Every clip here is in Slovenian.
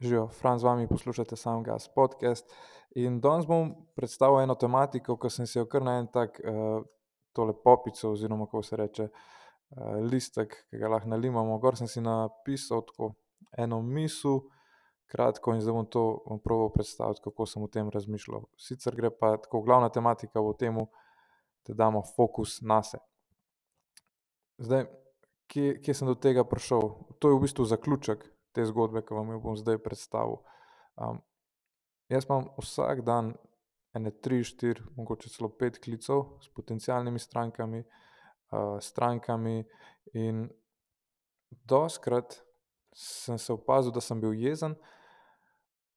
Živijo, Fran z vami poslušate Soundgas podcast. In danes bom predstavil eno tematiko, ki sem si jo kar na en tak, uh, tole popico, oziroma kako se reče, uh, listek, ki ga lahko nalimamo, gor sem si napisal tako eno misel, kratko, in zdaj bom to bom probal predstaviti, kako sem o tem razmišljal. Sicer gre pa tako, glavna tematika bo temu, da damo fokus nase. Zdaj, kje, kje sem do tega prišel? To je v bistvu zaključek te zgodbe, ki vam jo bom zdaj predstavil. Um, jaz imam vsak dan ene tri, štiri, mogoče celo pet klicev s potencialnimi strankami, uh, strankami in dostikrat sem se opazil, da sem bil jezen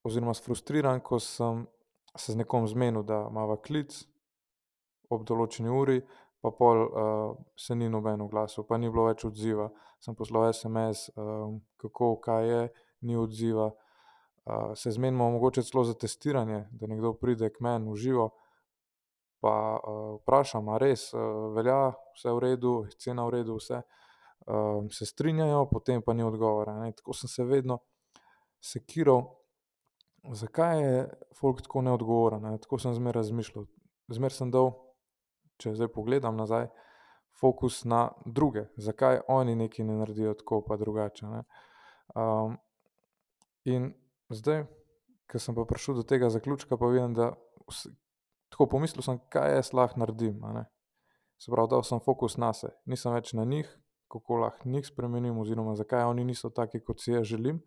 oziroma sfrustriran, ko sem se z nekom zmenil, da imava klic ob določeni uri, pa pol uh, se ni noben oglasil, pa ni bilo več odziva. Sem poslal SMS, um, kako, kaj je, ni odziva. Uh, se zmenimo mogoče celo za testiranje, da nekdo pride k meni v živo, pa uh, vprašam, a res uh, velja, vse v redu, cena v redu, vse. Uh, se strinjajo, potem pa ni odgovora. Ne. Tako sem se vedno sekiral, zakaj je folk tako neodgovoren, ne. Tako sem zmeraj razmišljal. Zmeraj sem dal če zdaj pogledam nazaj, fokus na druge, zakaj oni nekaj ne naredijo tako pa drugače, ne. Um, in zdaj, ke sem pa prišel do tega zaključka, pa vidim, da tako pomislil sem, kaj jaz lahko naredim. Se pravi, dal sem fokus nase, nisem več na njih, kako lahko njih spremenim oziroma zakaj oni niso taki, kot si jaz želim,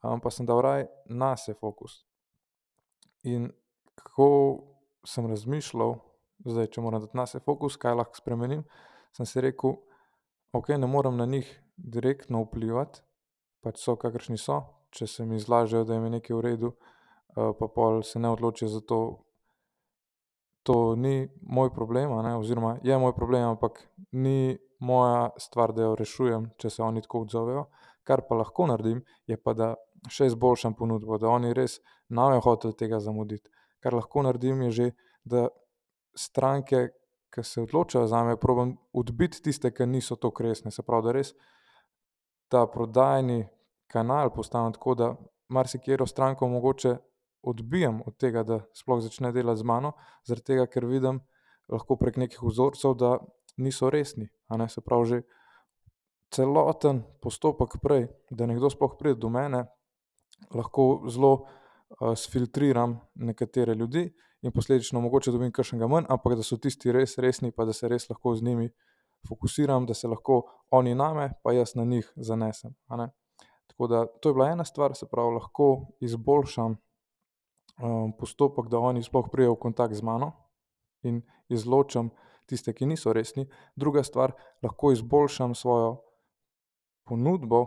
pa sem dal raje nase fokus. In kako sem razmišljal, zdaj, če moram dati nase fokus, kaj lahko spremenim, sem si rekel: "Okej, ne morem na njih direktno vplivati, pač so, kakršni so, če se mi zlažejo, da je nekaj v redu, pa pol se ne odločijo za to, to ni moj problem, ne, oziroma je moj problem, ampak ni moja stvar, da jo rešujem, če se oni tako odzovejo. Kar pa lahko naredim, je pa, da še izboljšam ponudbo, da oni res ne bojo hoteli tega zamuditi. Kar lahko naredim, je že, da stranke, ke se odločajo zame, probam odbiti tiste, ke niso toliko resne, se pravi, da res ta prodajni kanal postavim tako, da marsikatero stranko mogoče odbijem od tega, da sploh začne delati z mano, zaradi tega, ker vidim lahko prek nekih vzorcev, da niso resni, ne. Se pravi, že celoten postopek prej, da nekdo sploh pride do mene, lahko zelo, sfiltriram nekatere ljudi in posledično mogoče dobim kakšnega manj, ampak da so tisti res resni pa da se res lahko z njimi fokusiram, da se lahko oni name pa jaz na njih zanesem. Tako da to je bila ena stvar, se pravi, lahko izboljšam, postopek, da oni sploh pridejo v kontakt z mano in izločim tiste, ki niso resni. Druga stvar, lahko izboljšam svojo ponudbo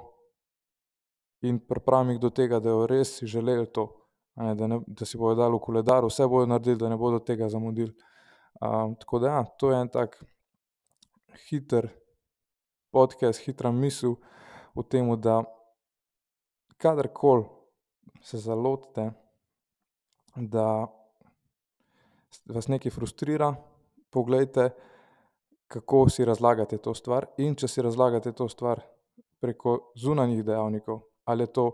in pripravim jih do tega, da bojo res želeli to, ne, da ne, da si bojo dali v koledar, vse bojo naredili, da ne bodo tega zamudili. tako da ja, to je en tak hiter podcast, hitra misel o tem, da kadarkoli se zalotite, da vas nekaj frustrira, poglejte, kako si razlagate to stvar, in če si razlagate to stvar preko zunanjih dejavnikov, ali je to,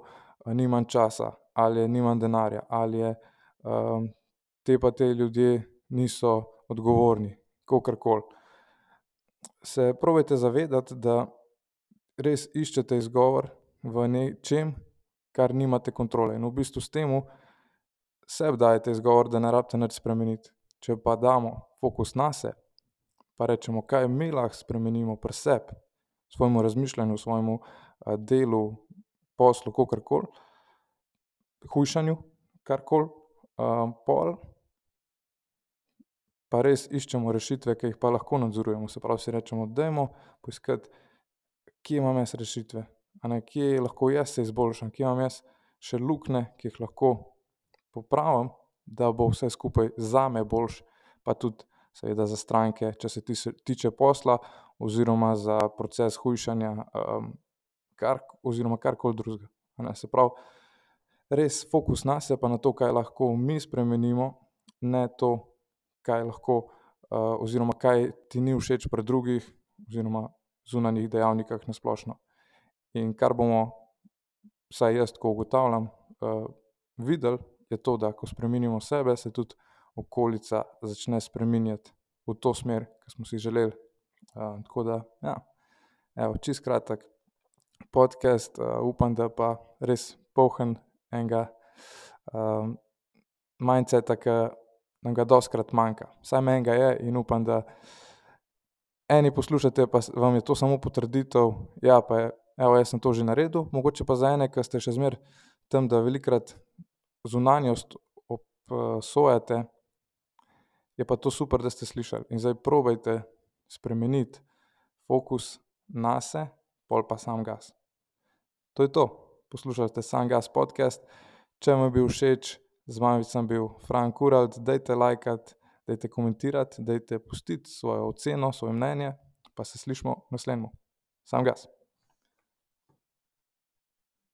nimam časa, ali nimam denarja, ali je, ti pa ti ljudje niso odgovorni, kakorkoli. Se probajte zavedati, da res iščete izgovor v nečem, kar nimate kontrole, in v bistvu s tem sebi dajete izgovor, da ne rabite nič spremeniti. Če pa damo fokus nase pa rečemo, kaj mi lahko spremenimo pri sebi, svojemu razmišljanju, svojemu, delu, poslu, kakorkoli, hujšanju, karkoli, pol pa res iščemo rešitve, ke jih pa lahko nadzorujemo, se pravi, si rečemo: "Dajmo poiskati, kje imam jaz rešitve, ne, kje lahko jaz se izboljšam, kje imam jaz še luknje, ki jih lahko popravim, da bo vse skupaj zame boljše." Pa tudi seveda za stranke, če se tiče posla oziroma za proces hujšanja, oziroma karkoli drugega. Se pravi, res fokus nase pa na to, kaj lahko mi spremenimo, ne to, kaj lahko, oziroma kaj ti ni všeč pri drugih oziroma zunanjih dejavnikih na splošno. In kar bomo, vsaj jaz tako ugotavljam, uh, videli, je to, da ko spremenimo sebe, se tudi okolica začne spreminjati v to smer, ki smo si želeli. Uh, tako da, ja, čist kratek podcast, uh, upam, da pa res poln enega um, mindseta, ki nam ga doskrat manjka. Vsaj meni ga je in upam, da eni poslušate, pa vam je to samo potrditev, ja, pa je, evo, jaz sem to že naredil, mogoče pa za ene, ki ste še zmeraj tam, da velikokrat zunanjost obsojate, je pa to super, da ste slišali. In zdaj probajte spremeniti fokus nase, pol pa sam gas. To je to. Poslušate Sam gas podcast. Če vam je bil všeč, z vami sem bil Frank Kuralt, dajte lajkati, dajte komentirati, dajte pustiti svojo oceno, svoje mnenje, pa se slišimo naslednjič. Sam gas.